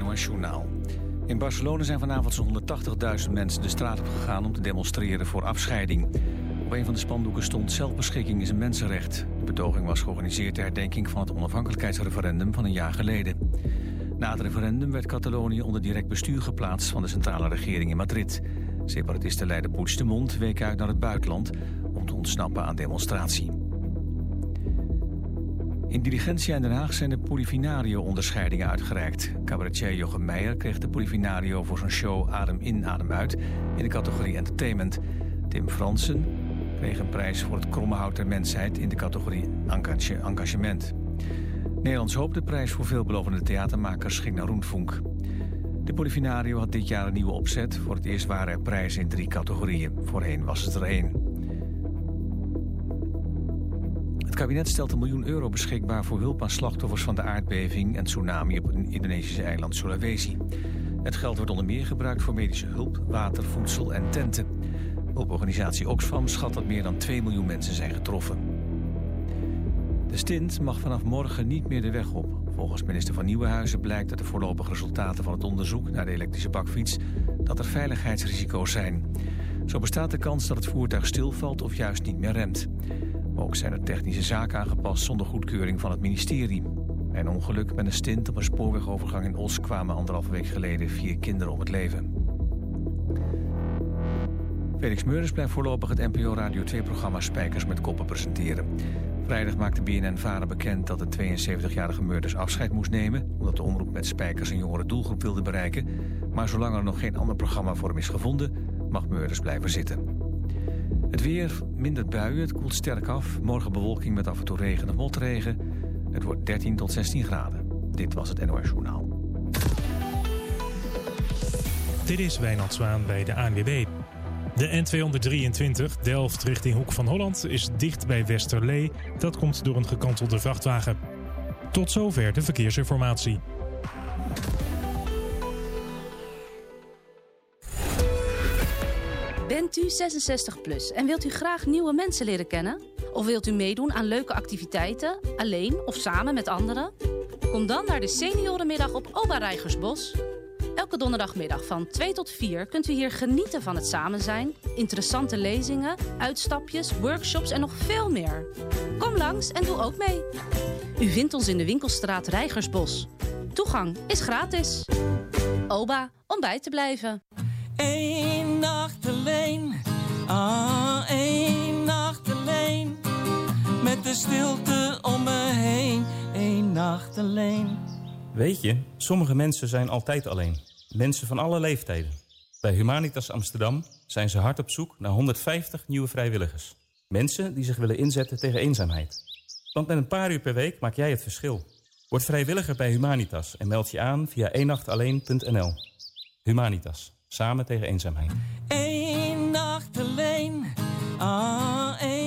NOS. In Barcelona zijn vanavond zo'n 180.000 mensen de straat op gegaan om te demonstreren voor afscheiding. Op een van de spandoeken stond zelfbeschikking is een mensenrecht. De betoging was georganiseerd ter herdenking van het onafhankelijkheidsreferendum van een jaar geleden. Na het referendum werd Catalonië onder direct bestuur geplaatst van de centrale regering in Madrid. Separatistenleider Puigdemont week uit naar het buitenland om te ontsnappen aan demonstratie. In Diligentia in Den Haag zijn de Polifinario-onderscheidingen uitgereikt. Cabaretier Jochem Meijer kreeg de Polifinario voor zijn show Adem in, Adem uit... in de categorie Entertainment. Tim Fransen kreeg een prijs voor het kromme hout der mensheid... in de categorie Engagement. Nederlands Hoop, de prijs voor veelbelovende theatermakers, ging naar Roentvonk. De Polifinario had dit jaar een nieuwe opzet. Voor het eerst waren er prijzen in drie categorieën. Voorheen was het er één. Kabinet stelt een miljoen euro beschikbaar voor hulp aan slachtoffers van de aardbeving en tsunami op het Indonesische eiland Sulawesi. Het geld wordt onder meer gebruikt voor medische hulp, water, voedsel en tenten. Hulporganisatie Oxfam schat dat meer dan 2 miljoen mensen zijn getroffen. De stint mag vanaf morgen niet meer de weg op. Volgens minister van Nieuwenhuizen blijkt uit de voorlopige resultaten van het onderzoek naar de elektrische bakfiets dat er veiligheidsrisico's zijn. Zo bestaat de kans dat het voertuig stilvalt of juist niet meer remt. Ook zijn er technische zaken aangepast zonder goedkeuring van het ministerie. Bij een ongeluk met een stint op een spoorwegovergang in Os kwamen anderhalve week geleden vier kinderen om het leven. Felix Meurders blijft voorlopig het NPO Radio 2-programma Spijkers met Koppen presenteren. Vrijdag maakte BNN-Varen bekend dat de 72-jarige Meurders afscheid moest nemen... omdat de omroep met Spijkers een jongere doelgroep wilde bereiken. Maar zolang er nog geen ander programma voor hem is gevonden... mag Meurders blijven zitten. Het weer, minder buien, het koelt sterk af. Morgen bewolking met af en toe regen of motregen. Het wordt 13 tot 16 graden. Dit was het NOS Journaal. Dit is Wijnand Zwaan bij de ANWB. De N223 Delft richting Hoek van Holland is dicht bij Westerlee. Dat komt door een gekantelde vrachtwagen. Tot zover de verkeersinformatie. Bent u 66 plus en wilt u graag nieuwe mensen leren kennen? Of wilt u meedoen aan leuke activiteiten, alleen of samen met anderen? Kom dan naar de seniorenmiddag op Oba Rijgersbos. Elke donderdagmiddag van 2 tot 4 kunt u hier genieten van het samen zijn, interessante lezingen, uitstapjes, workshops en nog veel meer. Kom langs en doe ook mee. U vindt ons in de winkelstraat Rijgersbos. Toegang is gratis. Oba, om bij te blijven. Eén nacht alleen, ah, één nacht alleen. Met de stilte om me heen, één nacht alleen. Weet je, sommige mensen zijn altijd alleen. Mensen van alle leeftijden. Bij Humanitas Amsterdam zijn ze hard op zoek naar 150 nieuwe vrijwilligers. Mensen die zich willen inzetten tegen eenzaamheid. Want met een paar uur per week maak jij het verschil. Word vrijwilliger bij Humanitas en meld je aan via eenachtalleen.nl. Humanitas. Samen tegen eenzaamheid. Eén nacht alleen. Ah, één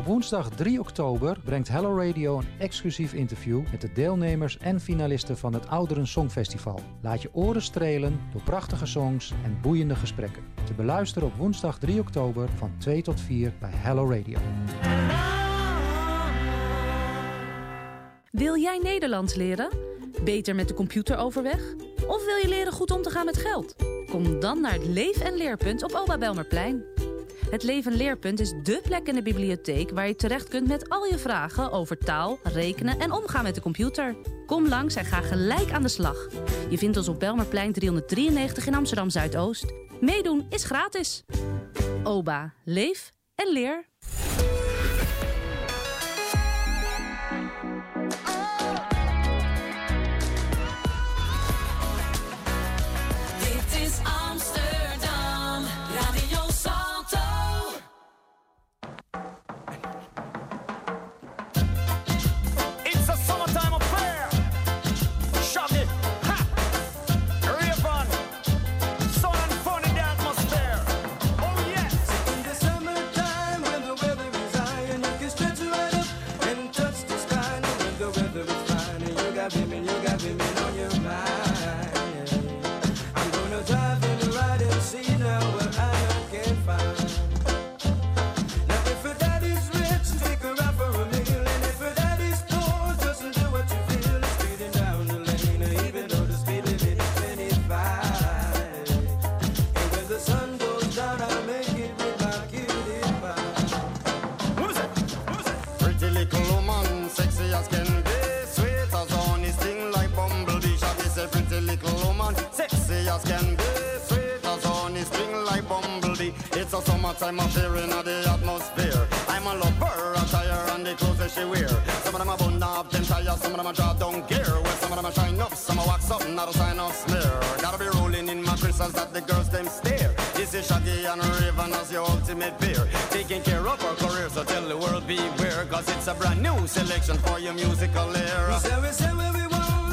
Op woensdag 3 oktober brengt Hello Radio een exclusief interview met de deelnemers en finalisten van het Ouderen Songfestival. Laat je oren strelen door prachtige songs en boeiende gesprekken. Te beluisteren op woensdag 3 oktober van 2 tot 4 bij Hello Radio. Wil jij Nederlands leren? Beter met de computer overweg? Of wil je leren goed om te gaan met geld? Kom dan naar het Leef- en Leerpunt op Oba Belmerplein. Het Leven Leerpunt is dé plek in de bibliotheek waar je terecht kunt met al je vragen over taal, rekenen en omgaan met de computer. Kom langs en ga gelijk aan de slag. Je vindt ons op Belmerplein 393 in Amsterdam Zuidoost. Meedoen is gratis. OBA, leef en leer. A brand new selection for your musical era. We say, we say we want,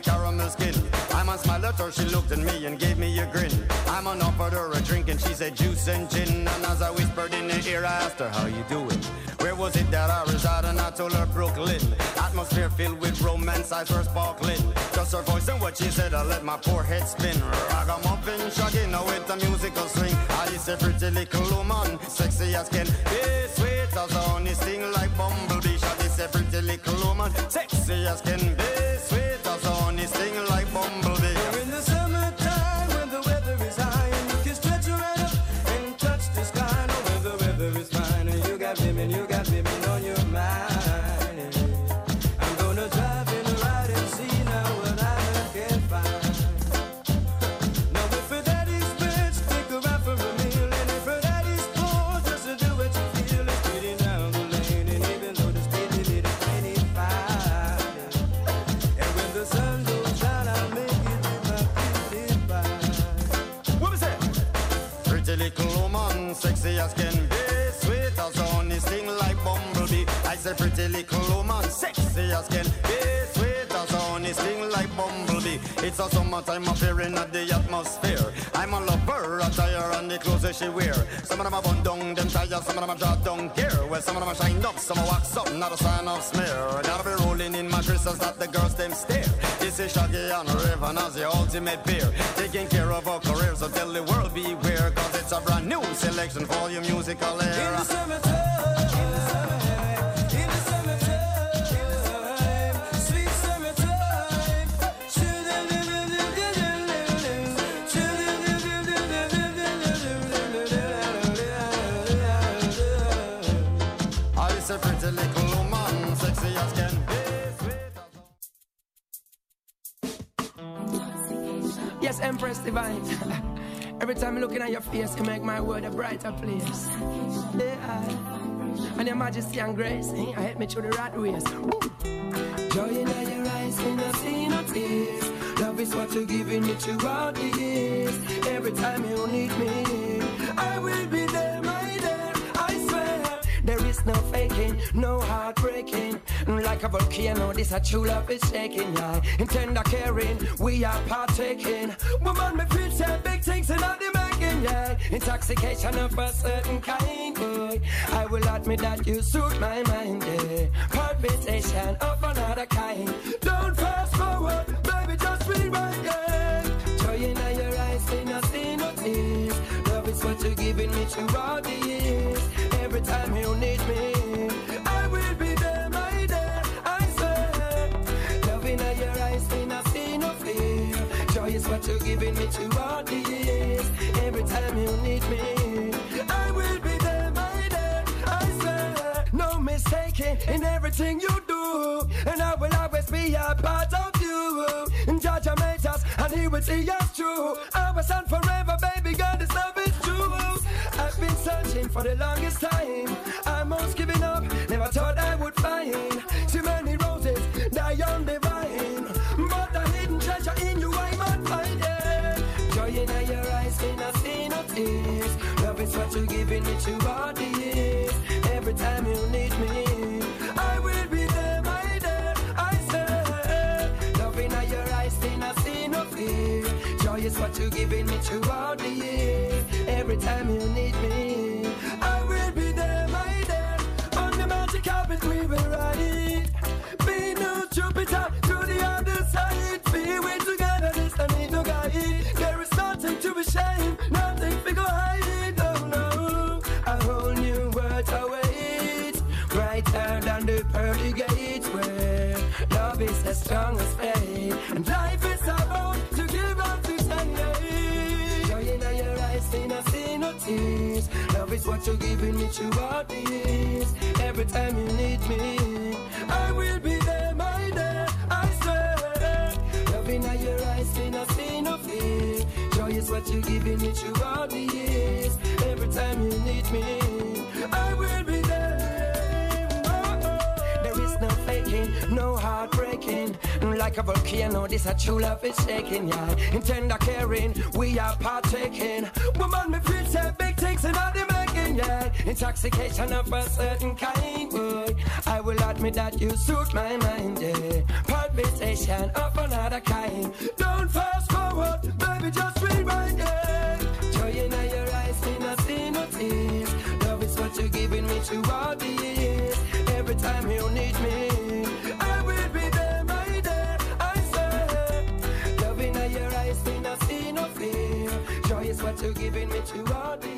caramel skin. I'm on at her, she looked at me and gave me a grin. I'm on offered her a drink and she said juice and gin. And as I whispered in her ear, I asked her, how you doing? Where was it that I resided? And I told her Brooklyn. Atmosphere filled with romance, eyes were sparkling. Just her voice and what she said, I let my poor head spin. Ragamuffin, shaggy, now with a musical swing. I is a pretty little woman, sexy as can be, sweet as honey, sting like bumblebee. Shaggy is a pretty little woman, sexy as can be, sexy as can be, sweet as honey, sting like bumblebee. I said pretty little woman, sexy as can be, sweet as honey, sting like bumblebee. It's a summertime affair in the atmosphere. I'm a lover, attire and the clothes that she wear. Some of them are bun down, them tires, some of them are draw down gear. Well, some of them are shine up, some are wax up, not a sign of smear. Gotta be rolling in my crystals that the girls them stare. This is Shaggy on and Rayvon as the ultimate peer. Taking care of our career, so tell the world beware. Cause it's a brand new selection for your musical In the summertime, Empress Divine. Every time I'm looking at your face, you make my world a brighter place. Yeah. And your majesty and grace, eh, help me through the race. Woo. Joy in your eyes, and I see no tears. Love is what you're giving me throughout the years. Every time you need me, I will be no faking, no heartbreaking. Like a volcano, this a true love is shaking, yeah. In tender caring, we are partaking. Woman, me feel say big things in all the making, yeah. Intoxication of a certain kind, boy. I will admit that you suit my mind, yeah. Palpitation of another kind. Don't fast forward, baby, just rewind, yeah. Joy in your eyes, ain't nothing no tears. Love is what you're giving me throughout the years. Mistaking in everything you do, and I will always be a part of you. And Judge made us, and He will see us through. Our son forever, baby girl, this love is true. I've been searching for the longest time. Almost giving up, never thought I would find too many roses die on the vine. But the hidden treasure in you I might find it. Joy in your eyes, in a see no tears. Love is what you're giving me throughout the years. Every time you need You're giving me throughout the years. Every time you need me, I will be there, my dear. On the magic carpet we will ride. Be no Jupiter to the other side. Be we together, this I need no guide. There is nothing to be ashamed, nothing to go hide. No, no, a whole new world awaits. Brighter than the pearly gates where love is as strong as faith. And life tears. Love is what you're giving me throughout the years. Every time you need me, I will be there, my dear. I swear. Love in your eyes, in a see no fear. Joy is what you're giving me throughout the years. Every time you need me, I will be there. No faking, no heartbreaking. Like a volcano, this a true love is shaking, yeah. In tender caring, we are partaking. Woman, me feel say big things in all the making, yeah. Intoxication of a certain kind, boy. I will admit that you suit my mind, yeah. Palpitation of another kind. Don't fast you're giving me throughout the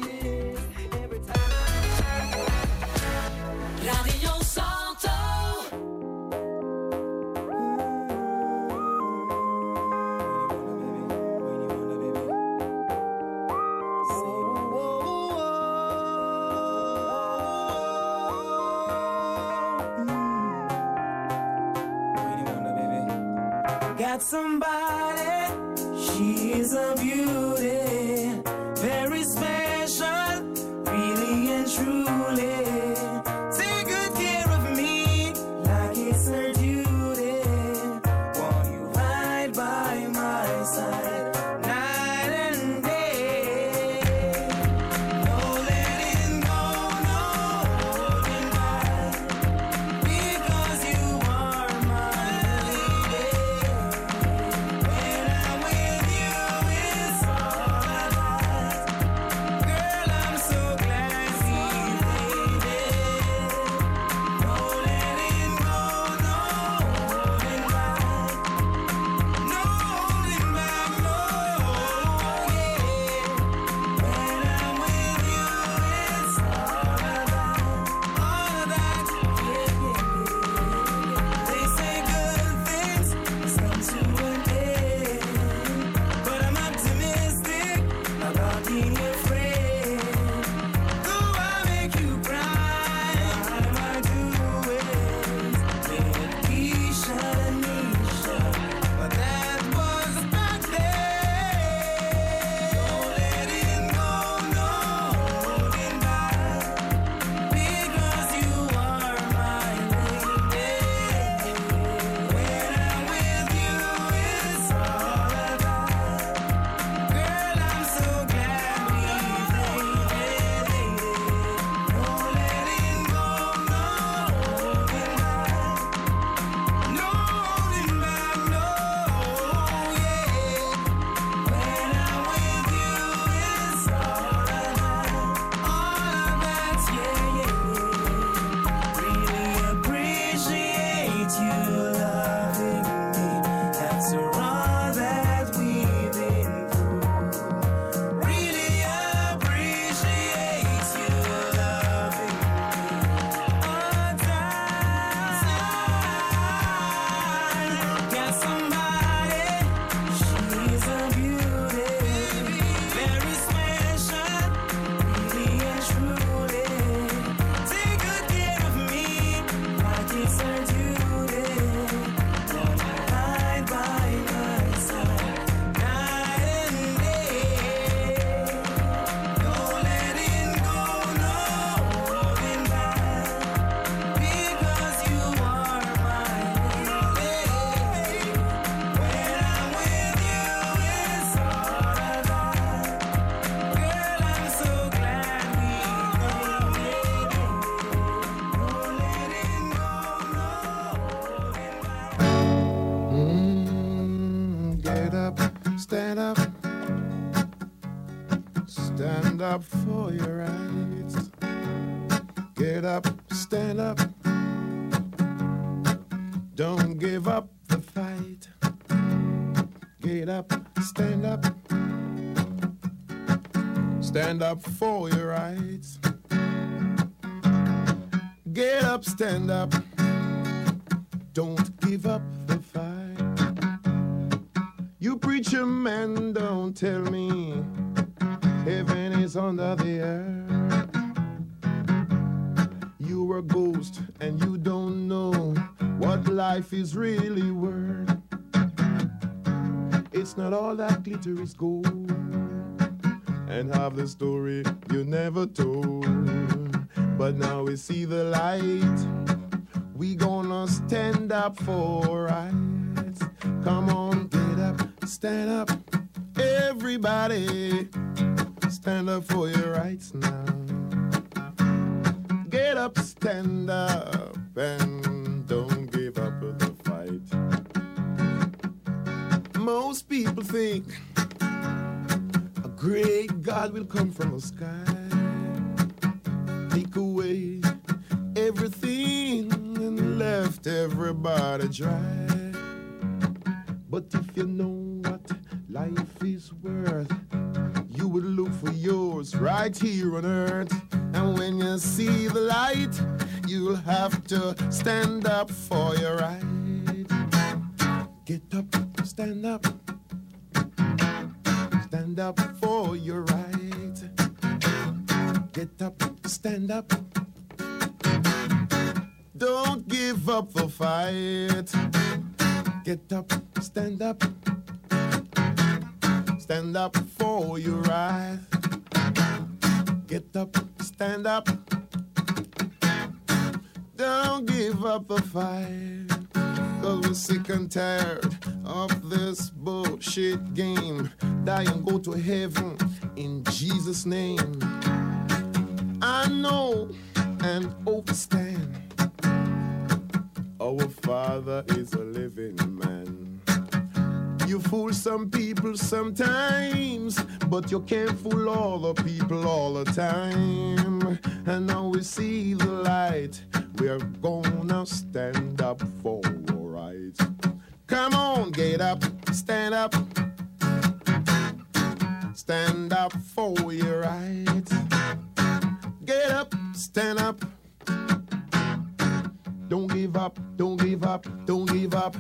stand up. Stand up for your rights. Get up, stand up. Don't give up the fight. Get up, stand up. Stand up for your rights. Get up, stand up. Don't give up You preacher man, don't tell me heaven is under the earth. You're a ghost and you don't know what life is really worth. It's not all that glitter is gold, and half the story you never told. But now we see the light. We gonna stand up for rights. Come on, stand up, everybody. Stand up for your rights now. Get up, stand up, and don't give up the fight. Most people think a great God will come from the sky, take away everything and left everybody dry. But if you know life is worth, you would look for yours right here on earth. And when you see the light, you'll have to stand up for your right. Get up, stand up, stand up for your right. Get up, stand up. Don't give up the fight. Get up, stand up. Stand up for your right. Get up, stand up. Don't give up the fight. Cause we're sick and tired of this bullshit game. Die and go to heaven in Jesus' name. I know and understand. Our Father is a living man. You fool some people sometimes, but you can't fool all the people all the time. And now we see the light, we're gonna stand up for our rights. Come on, get up, stand up. Stand up for your rights. Get up, stand up. Don't give up, don't give up, don't give up.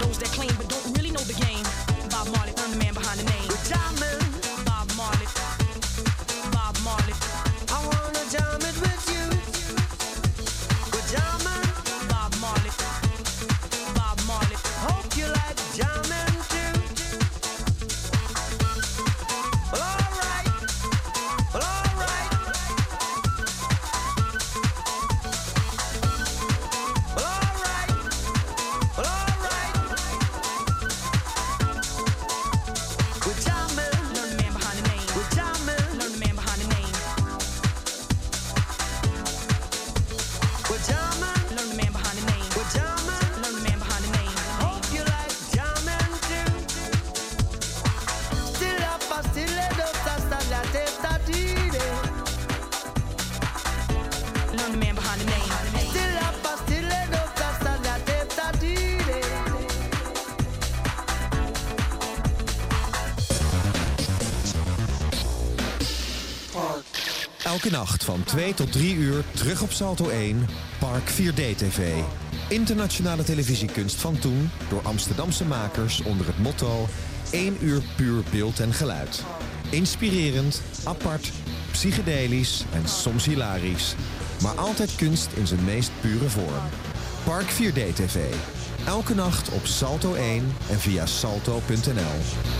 Those that claim Van 2 tot 3 uur terug op Salto 1, Park 4D TV. Internationale televisiekunst van toen door Amsterdamse makers onder het motto 1 uur puur beeld en geluid. Inspirerend, apart, psychedelisch en soms hilarisch. Maar altijd kunst in zijn meest pure vorm. Park 4D TV. Elke nacht op Salto 1 en via salto.nl.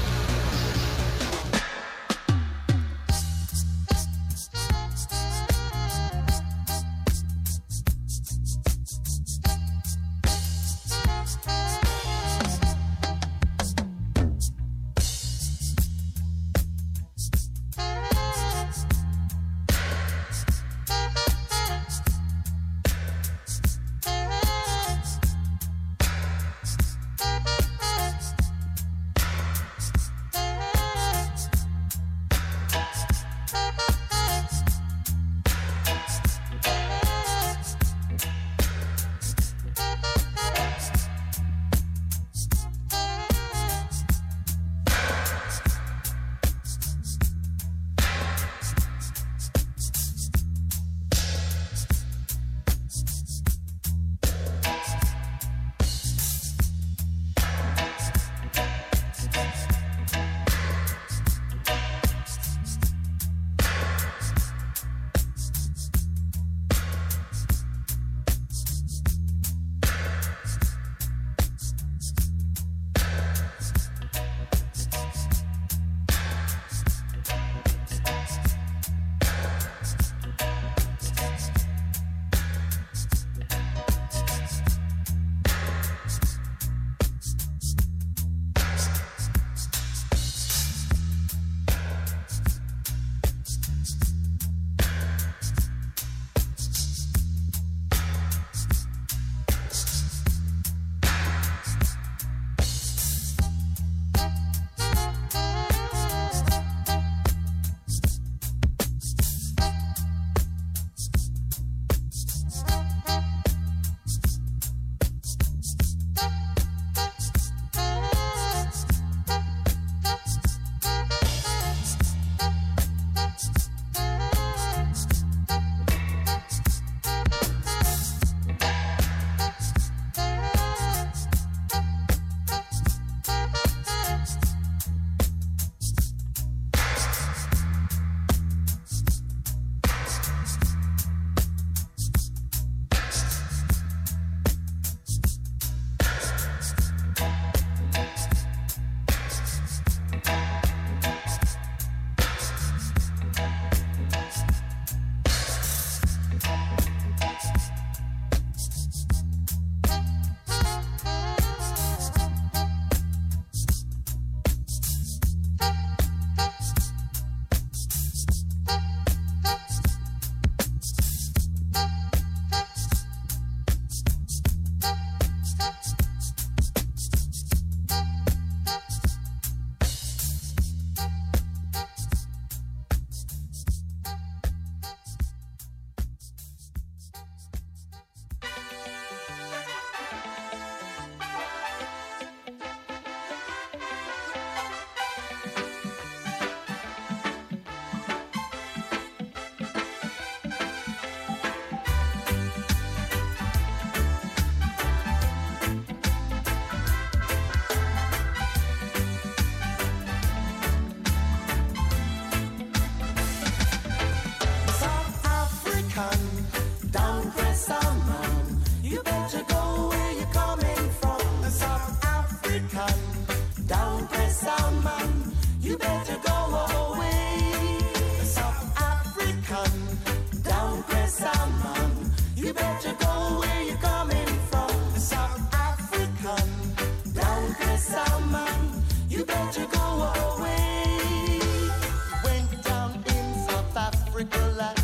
Bella,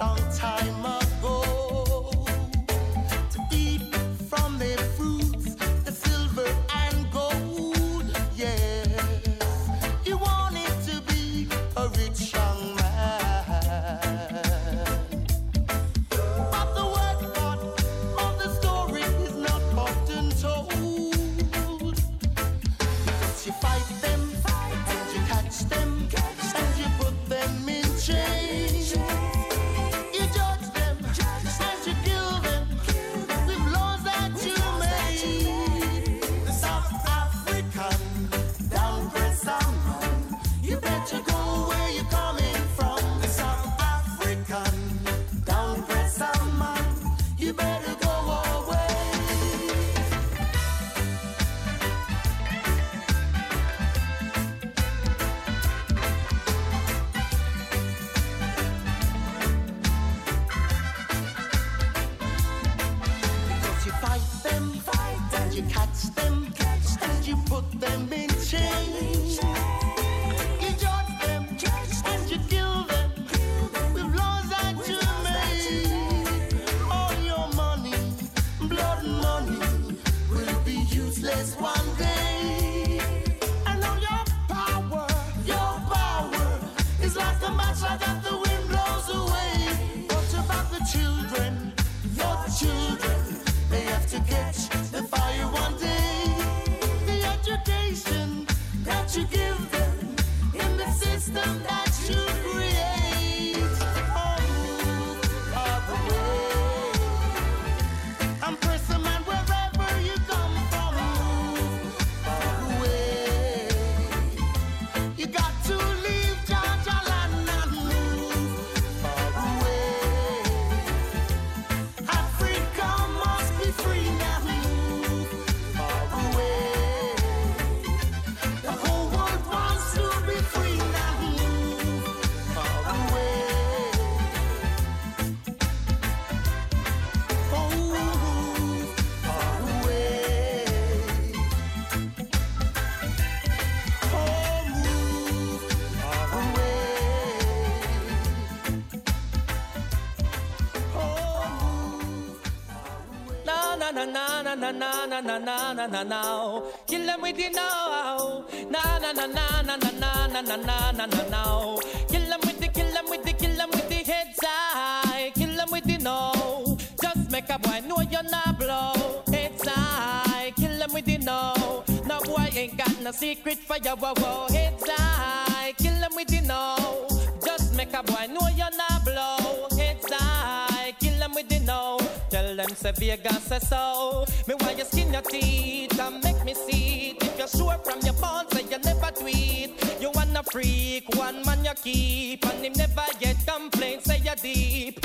long time. Na na na na na na na. Kill them with the now. Na na na na na na na na na na na na na. Kill them with the kill them with the kill them with the heads high. Kill them with the no. Just make a boy know you're not blow. Heads high. Kill them with the no. No boy ain't got no secret for your wow wow. Heads high. Kill them with the no. Just make a boy know you're not blow. Heads high. Kill them with the no. Tell them say Vegas say so. Me why you skin your teeth and make me see it. If you're sure from your bones say you never tweet. You wanna freak, one man you keep. And him never yet complain, say you deep.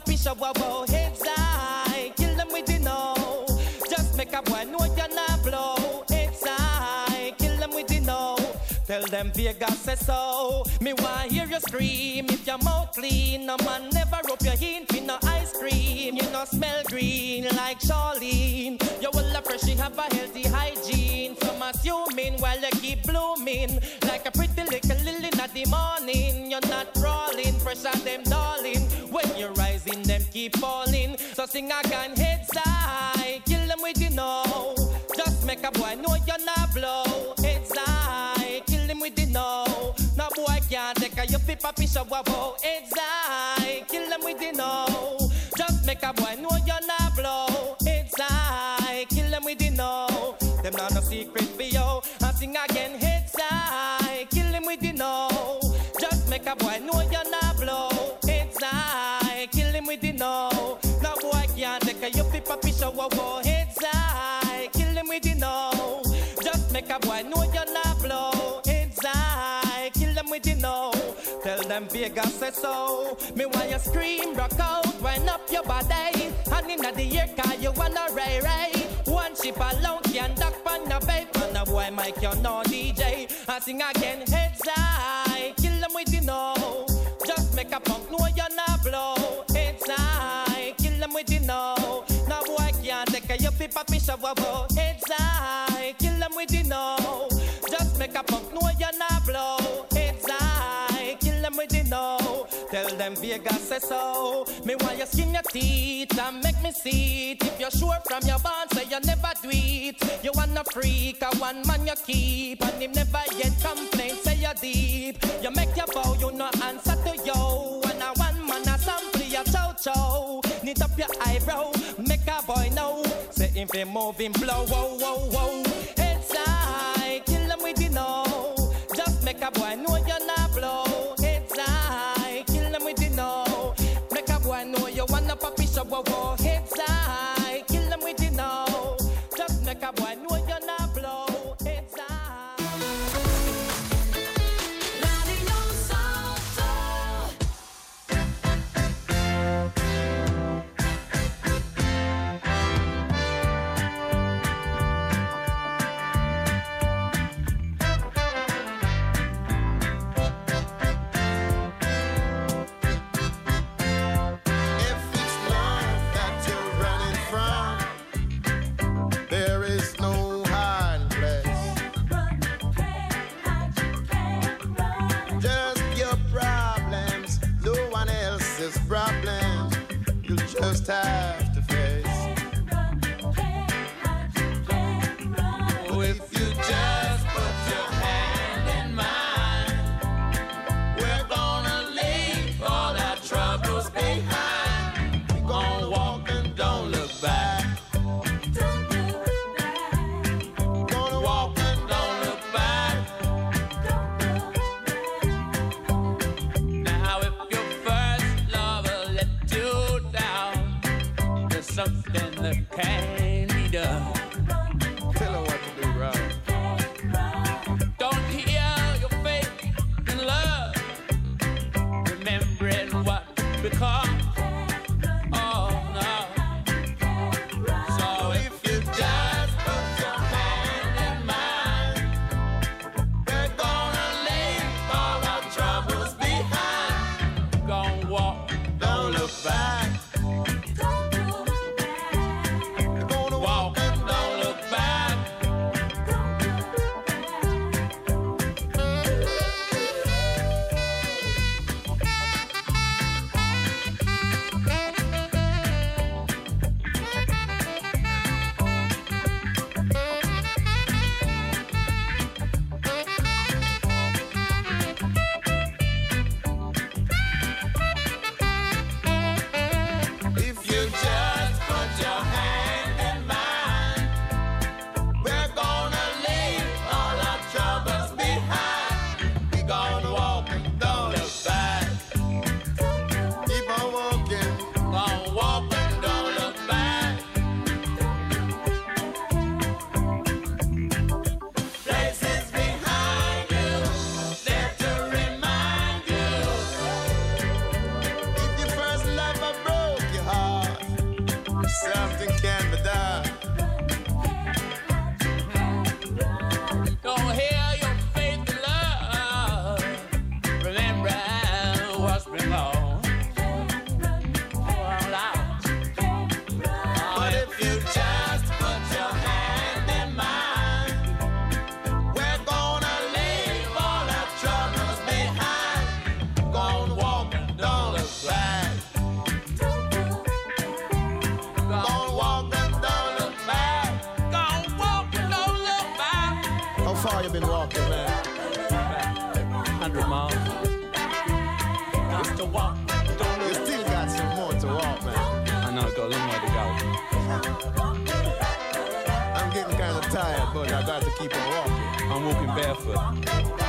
wapisha wawo oh, hey. Tell them Vegas say so. Me want hear you scream if your mouth clean. No man never rub your hint with no ice cream. You no smell green like Charlene. You will fresh, you have a healthy hygiene. Some assuming while you keep blooming like a pretty little lily in the morning. You're not crawling, as them darling. When you're rising, them keep falling. So sing again, heads high, kill them with you know. Just make a boy know you're not blow. Papi show wow. Heads high, kill them with the no. Just make a boy know you're Vegas say so. Me why you scream, rock out, wind up your body. And inna the year car you wanna ray ray. One ship alone can duck on the bay. And a boy Mike you know DJ. I sing again heads high, kill them with the know. Just make a punk know you're not blow. Heads high, kill them with the know. Now boy can't take a fish of wow. Heads high, kill them with the know. Just make a punk know Them Vegas say so. Me want you skin your teeth and make me see it. If you're sure from your bond, say you never do it. You want a freak, a one man you keep, and him never yet complain. Say you're deep. You make your bow, you no answer to yo. And a one man a sample your chow chow. Knit up your eyebrow, make a boy know. Say if he moving blow, whoa whoa whoa. Heads high, kill them with the know. Just make a boy know shop, just but I got to keep on walking. I'm walking barefoot.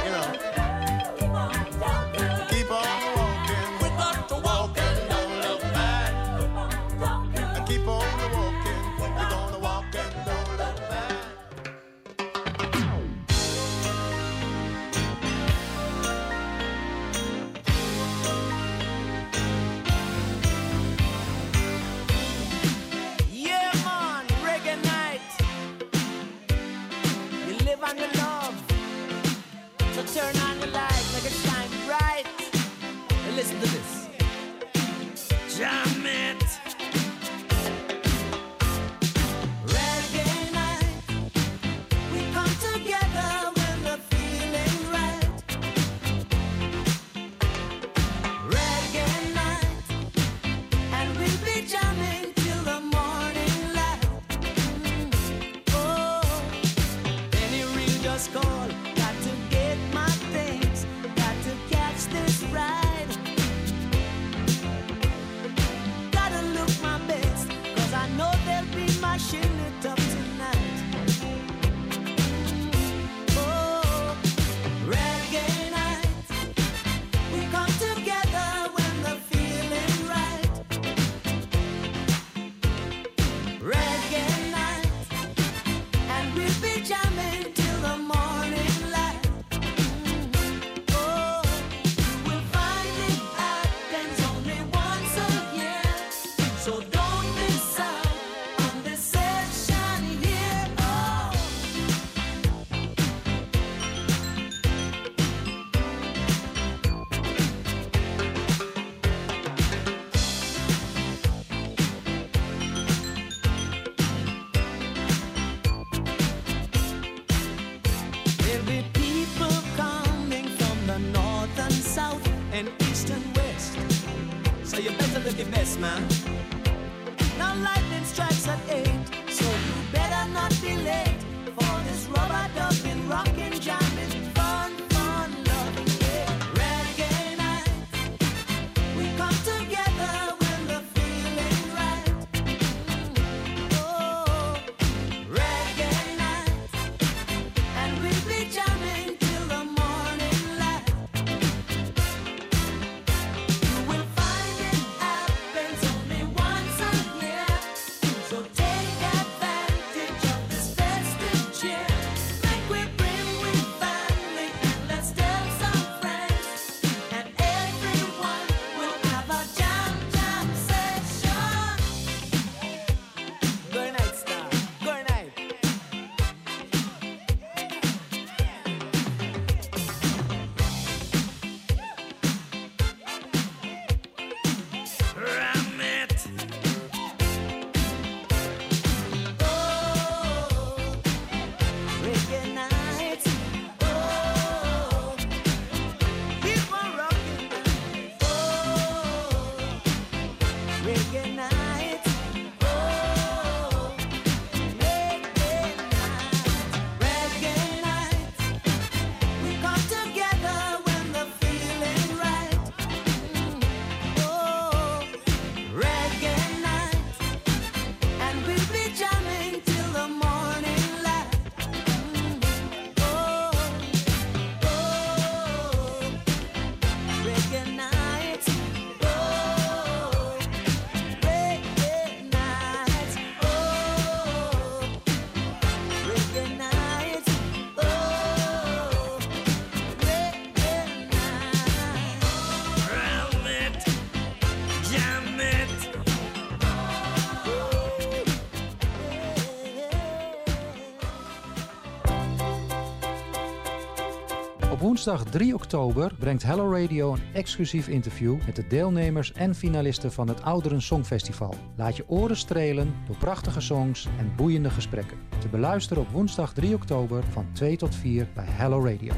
woensdag 3 oktober brengt Hello Radio een exclusief interview met de deelnemers en finalisten van het Ouderen Songfestival. Laat je oren strelen door prachtige songs en boeiende gesprekken. Te beluisteren op woensdag 3 oktober van 2 tot 4 bij Hello Radio.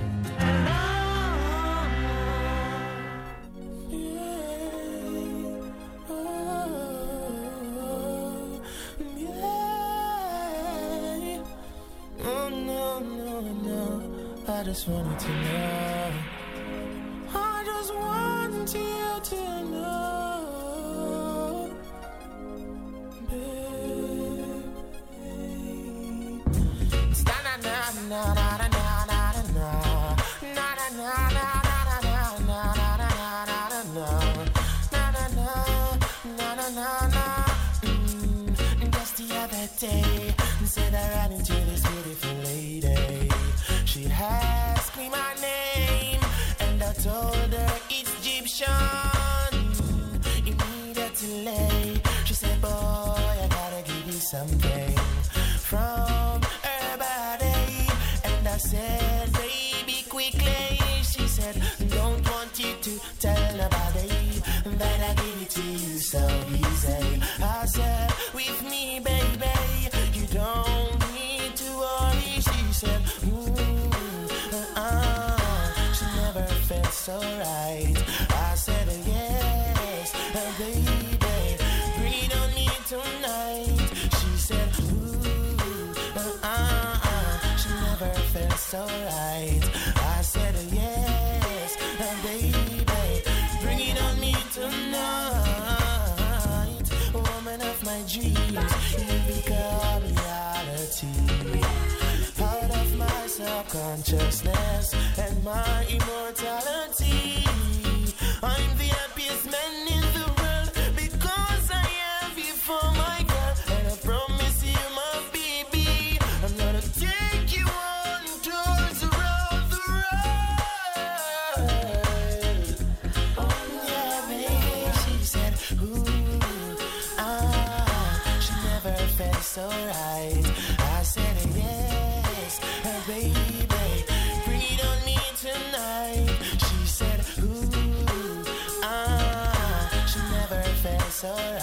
just wanted to know. clay. She said, Don't want you to tell nobody that I gave it to you so easy. I said, With me, baby, you don't need to worry. She said, Ooh, uh, uh, she never felt so right. I said, Yes, uh, baby, breathe on me tonight. She said, Ooh, uh, uh, she never felt so right. righteousness and my immortality. sir.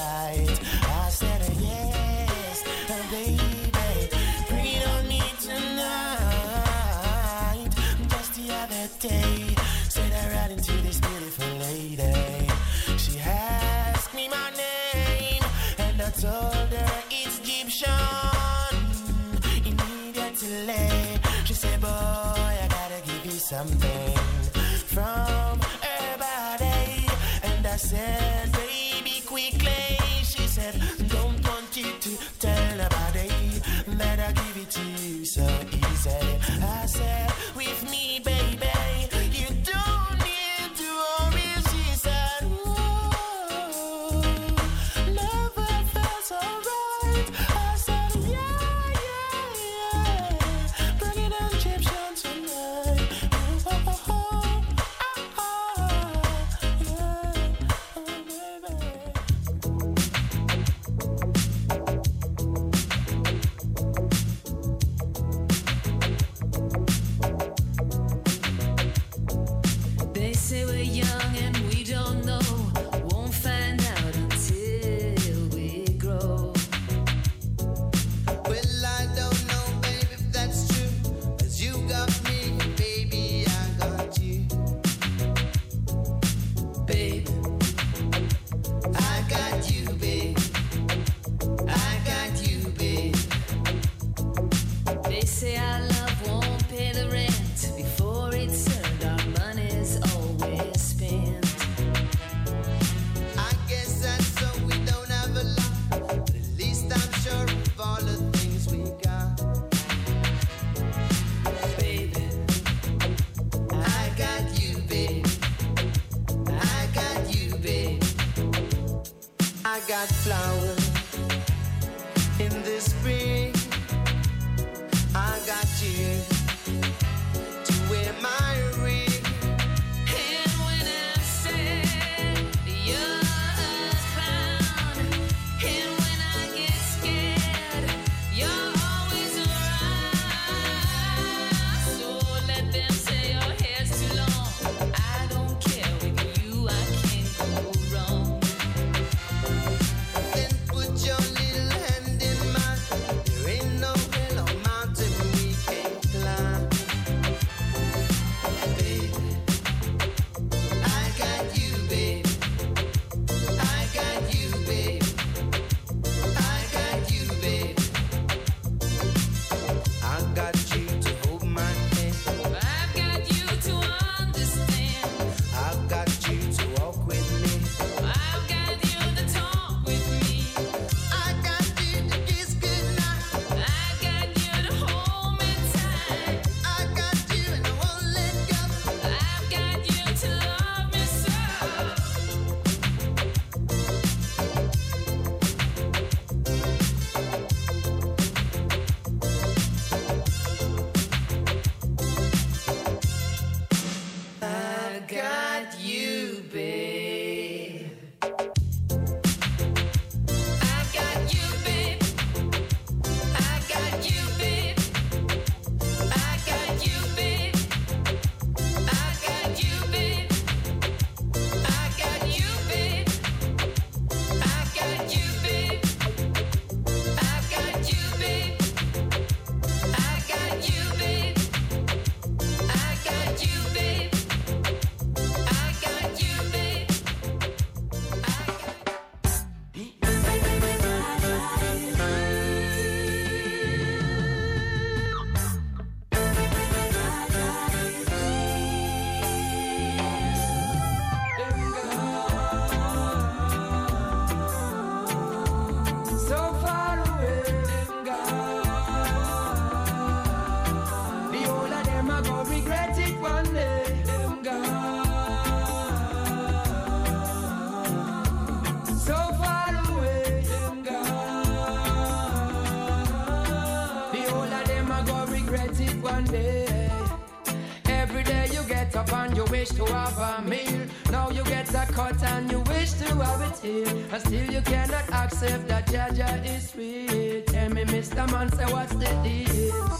get up and you wish to have a meal. Now you get a cut and you wish to have it here. And still you cannot accept that Jaja is real. Tell me, Mr. Man, say what's the deal?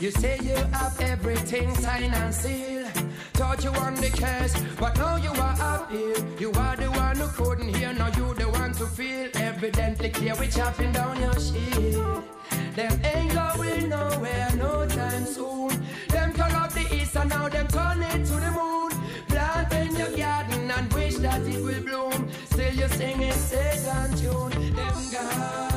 You say you have everything signed and sealed. Thought you won the case, but now you are up here. You are the one who couldn't hear, now you the one to feel. Evidently clear, we chopping down your shield. Them ain't going nowhere, no time soon. So now them turn it to the moon. Plant in your garden and wish that it will bloom. Still you sing a second tune. Them guys.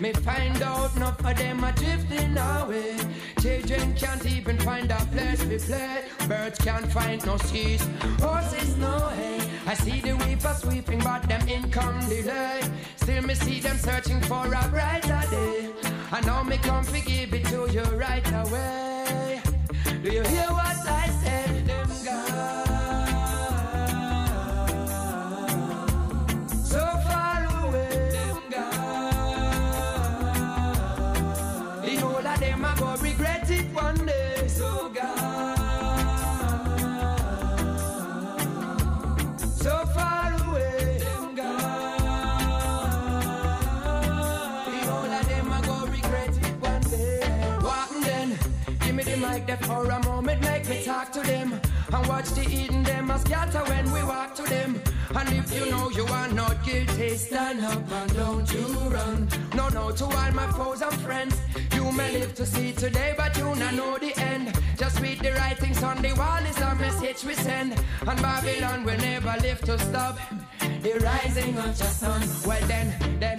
Me find out enough of them are drifting away. Children can't even find a place to play. Birds can't find no skis. Horses no hay. I see the weeper sweeping, but them income delay. Still me see them searching for a brighter day. I know me come to give it to you right away. Do you hear what I And watch the eating them a scatter when we walk to them. And if you know you are not guilty, stand up and don't you run. No, no, to all my foes and friends. You may live to see today, but you not know the end. Just read the writings on the wall is a message we send. And Babylon will never live to stop the rising of the sun. Well then, then.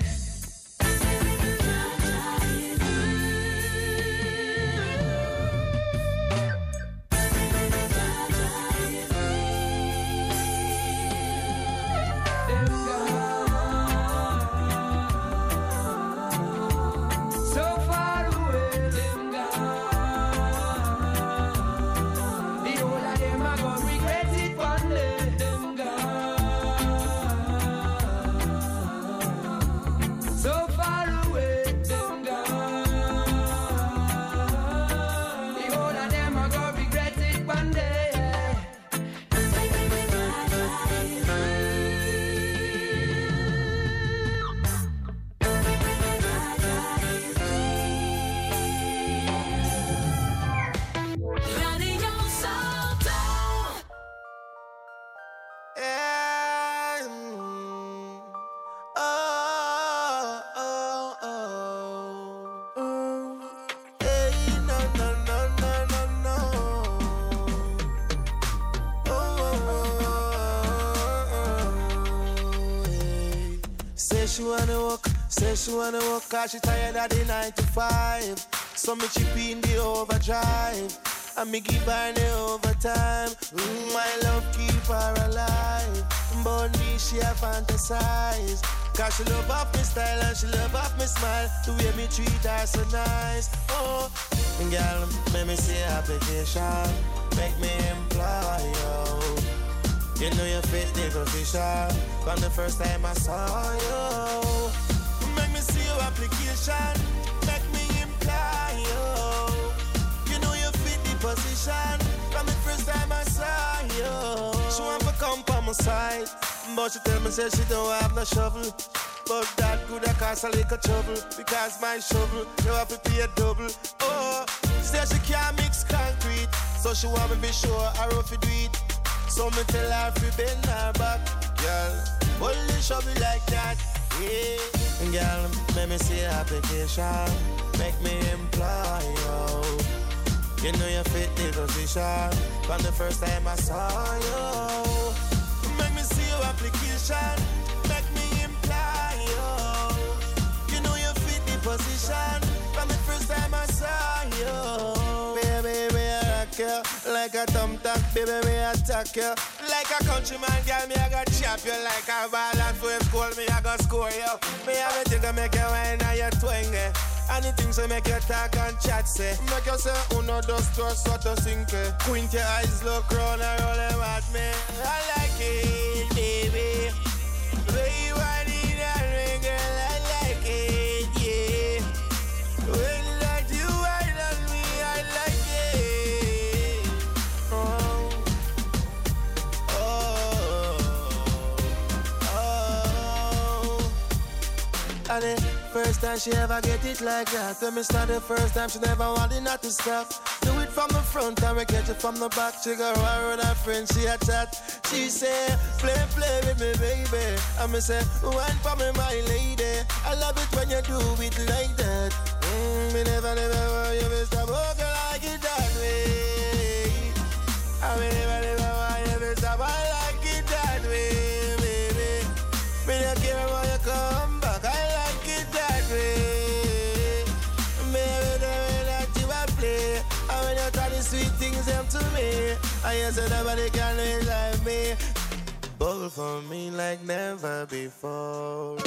She wanna work cause she tired of the nine to five. So me chip in the overdrive. And me give her the overtime. Mm, my love keep her alive. But me, she a fantasize. Cause she love off me style and she love off me smile. The way me treat her so nice. Oh, girl, make me see application. Make me employ you. You know you fit the position. From the first time I saw you. Application. Make me imply you. Oh. You know you fit the position. From the first time I saw you. She want to come on my side. But she tell me say she don't have no shovel. But that could have cost a little trouble. Because my shovel, you have to pay a double. Oh, say she can't mix concrete. So she want me be sure I rough do it. So me tell her fi bend her back, girl. Hold the shovel like that, yeah. Girl, make me see your application, make me employ you. You know you fit the position from the first time I saw you. Make me see your application, make me employ you. You know you fit the position from the first time I saw you. You like a thumbtack, baby, me attack you. Like a countryman, girl, me I got chop you like a ball and for school, me I got score you. Me a thing to make you wine and you twang eh. Anything so make you talk and chat say Make you say uno dos tres cuatro cinco Quint your eyes look round and roll them at me I like it, baby way you want it and me, girl, I like it, yeah When first time she ever get it like that. When me start the first time, she never wanted not to stop. Do it from the front and we catch it from the back. She go around her friend, she a chat. She say, play, play with me, baby. And me say, wine for me, my lady. I love it when you do it like that. Mm, Me never, never want you, Mr. Booker, like it that way. I me never, never to me. I ain't said nobody can live like me. Bubble for me like never before.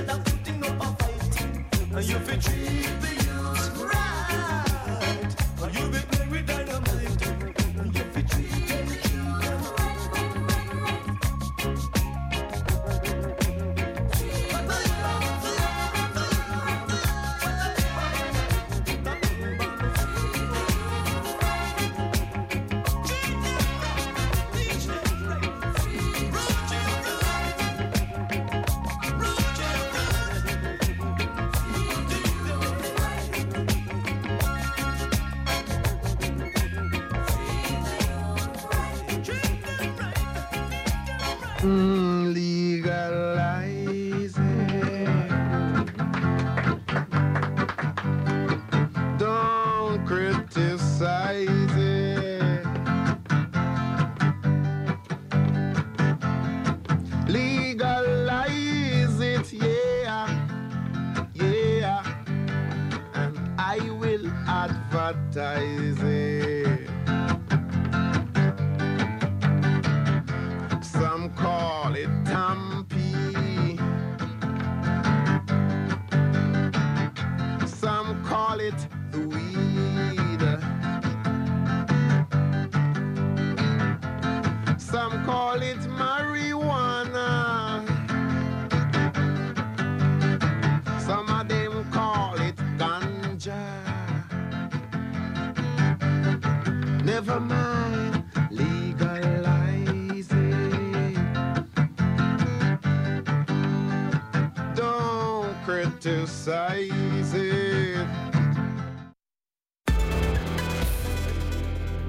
Instead of putting up a fight, you feel treat